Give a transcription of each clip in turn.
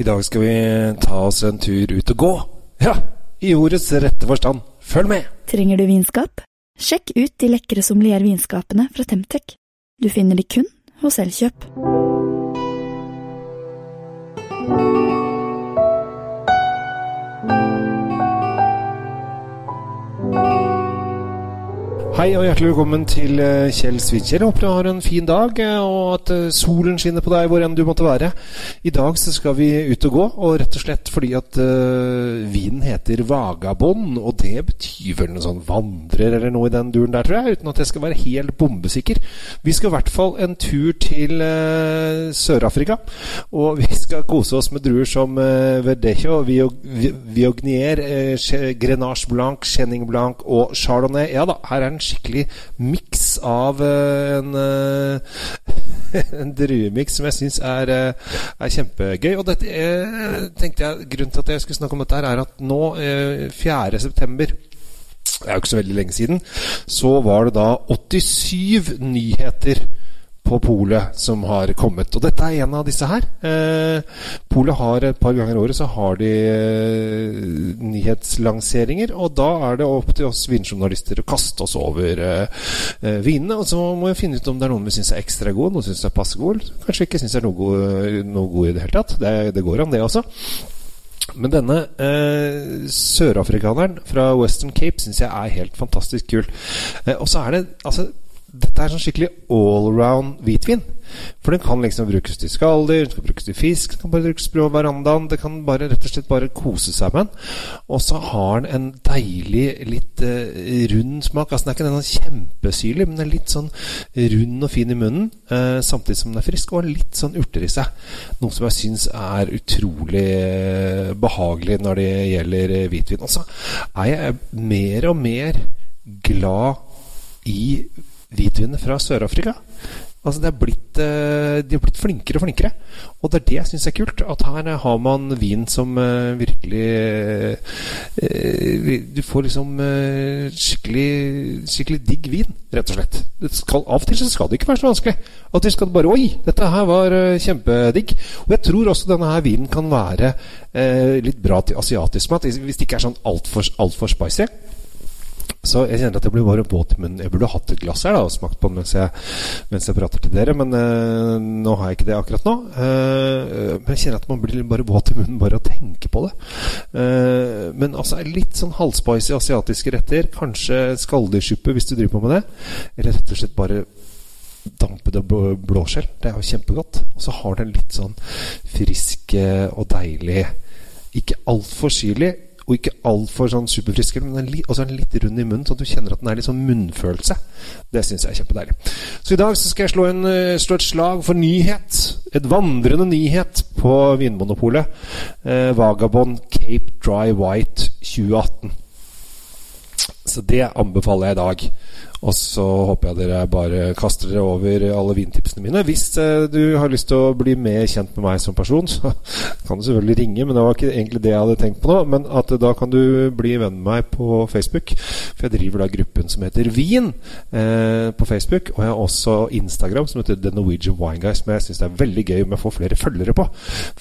I dag skal vi ta oss en tur ut og gå. Ja, i ordets rette forstand. Følg med! Trenger du vinskap? Sjekk ut de lekre sommeliervinskapene fra Temtec. Du finner de kun hos Elkjøp. Hei og hjertelig velkommen til eh, Kjell Svinkjell. Håper du har en fin dag, eh, og at eh, solen skinner på deg hvor enn du måtte være. I dag så skal vi ut og gå, og rett og slett fordi at uh, vinen heter Vagabond. Og det betyr vel noe sånn vandrer eller noe i den duren der, tror jeg. Uten at jeg skal være helt bombesikker. Vi skal i hvert fall en tur til uh, Sør-Afrika. Og vi skal kose oss med druer som uh, Verdejo, Viognier, uh, Grenache Blanc, Chenin Blanc og Chardonnay. Ja da, her er en skikkelig miks av uh, en, uh, en druemiks som jeg syns er, uh, er, kjempegøy. Og dette tenkte jeg Grunnen til at jeg skulle snakke om dette, her er at nå, 4.9. Det er jo ikke så veldig lenge siden. Så var det da 87 nyheter på polet som har kommet. Og dette er en av disse her. Eh, polet har et par ganger i året så har de eh, nyhetslanseringer. Og da er det opp til oss vinjournalister å kaste oss over eh, eh, vinene. Og så må vi finne ut om det er noen vi syns er ekstra gode, noen syns er passe gode. Kanskje ikke syns er noe gode, noe gode i det hele tatt. Det, det går an, det også. Men denne eh, sørafrikaneren fra Western Cape syns jeg er helt fantastisk kul. Eh, og så er det altså dette er sånn skikkelig allround hvitvin. For den kan liksom brukes til skalldyr, den kan brukes til fisk, den kan bare brukes på verandaen. Det kan bare rett og slett bare kose seg med den. Og så har den en deilig, litt uh, rund smak. Altså Den er ikke den kjempesyrlig, men den er litt sånn rund og fin i munnen. Uh, samtidig som den er frisk, og litt sånn urter i seg. Noe som jeg syns er utrolig uh, behagelig når det gjelder hvitvin. Og så er jeg mer og mer glad i hvitvinene fra Sør-Afrika. Altså det er blitt, eh, De er blitt flinkere og flinkere. Og det er det jeg syns er kult. At her har man vin som uh, virkelig Du får liksom skikkelig, skikkelig digg vin, rett og slett. Skal, av og til så skal det ikke være så vanskelig. Av og til skal det bare Oi, dette her var kjempedigg. Og jeg tror også denne her vinen kan være litt bra til asiatisk mat. Hvis det ikke er sånn altfor alt for spicy. Så jeg kjenner at jeg blir bare våt i munnen. Jeg burde hatt et glass her da og smakt på den mens jeg, mens jeg prater til dere, men uh, nå har jeg ikke det akkurat nå. Uh, men jeg kjenner at man blir bare våt i munnen bare av å tenke på det. Uh, men altså litt sånn halvspicy asiatiske retter. Kanskje skalldyrsuppe hvis du driver på med det. Eller rett og slett bare dampede blåskjell. Det er jo kjempegodt. Og så har den litt sånn frisk og deilig Ikke altfor syrlig og ikke altfor sånn superfrisk, men også er den litt rund i munnen, så du kjenner at den er litt sånn munnfølelse. Det syns jeg er kjempedeilig. Så i dag så skal jeg slå, en, eh, slå, et slag for nyhet. Et vandrende nyhet på Vinmonopolet. Eh, Vagabond Cape Dry White 2018. Så det anbefaler jeg i dag. Og så håper jeg dere bare kaster dere over alle vintipsene mine. Hvis eh, du har lyst til å bli mer kjent med meg som person, så kan du selvfølgelig ringe, men det var ikke egentlig det jeg hadde tenkt på nå. Men at da kan du bli venn med meg på Facebook. For jeg driver da gruppen som heter Vin eh, på Facebook. Og jeg har også Instagram som heter The Norwegian Wine Guy, som jeg syns er veldig gøy om jeg får flere følgere på.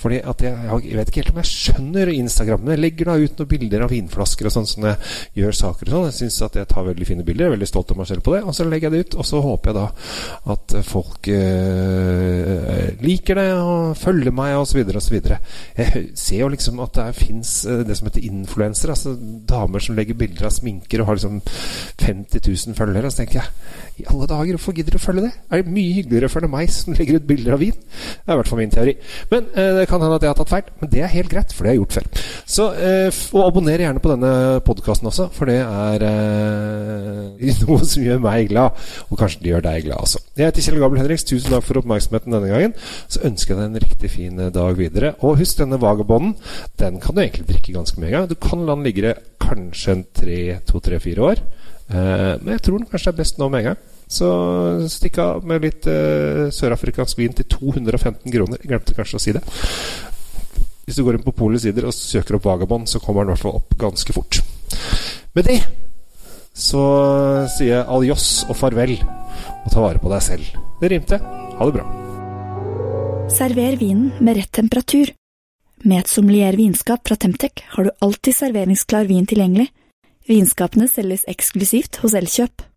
Fordi at jeg, jeg, vet ikke helt om jeg skjønner Instagram. Men jeg legger da ut noen bilder av vinflasker og sånn som jeg gjør saker og sånn. Jeg syns at jeg tar veldig fine bilder. Jeg er veldig stolt av meg selv på det. Og så legger jeg det ut, og så håper jeg da at folk eh, liker det og følger meg osv. osv. Jeg ser jo liksom at det fins uh, det som heter influensere. Altså damer som legger bilder av sminker og har liksom 50 000 følgere. Og så tenker jeg i alle dager, hvorfor gidder du å følge det? Er det mye hyggeligere å følge meg som legger ut bilder av vin? Det er i hvert fall min teori. Men eh, det kan hende at jeg har tatt feil. Men det er helt greit, for det har jeg gjort før. Så og abonner gjerne på denne podkasten også, for det er noe som gjør meg glad. Og kanskje det gjør deg glad også. Jeg heter Kjell Gabel Henriks. Tusen takk for oppmerksomheten denne gangen. Så ønsker jeg deg en riktig fin eh, dag videre. Og husk denne vagabonden. Den kan du egentlig drikke ganske mye en. Du kan la den ligge kanskje en tre, to, tre, fire år. Uh, men jeg tror den kanskje er best nå med en gang. Så stikk av med litt uh, sørafrikansk vin til 215 kroner. Glemte kanskje å si det. Hvis du går inn på Polets sider og søker opp Vagabond, så kommer den i hvert fall opp ganske fort. Med det så sier jeg adios og farvel, og ta vare på deg selv. Det rimte. Ha det bra. Server vinen med rett temperatur. Med et sommelier vinskap fra Temtec har du alltid serveringsklar vin tilgjengelig. Vinskapene selges eksklusivt hos Elkjøp.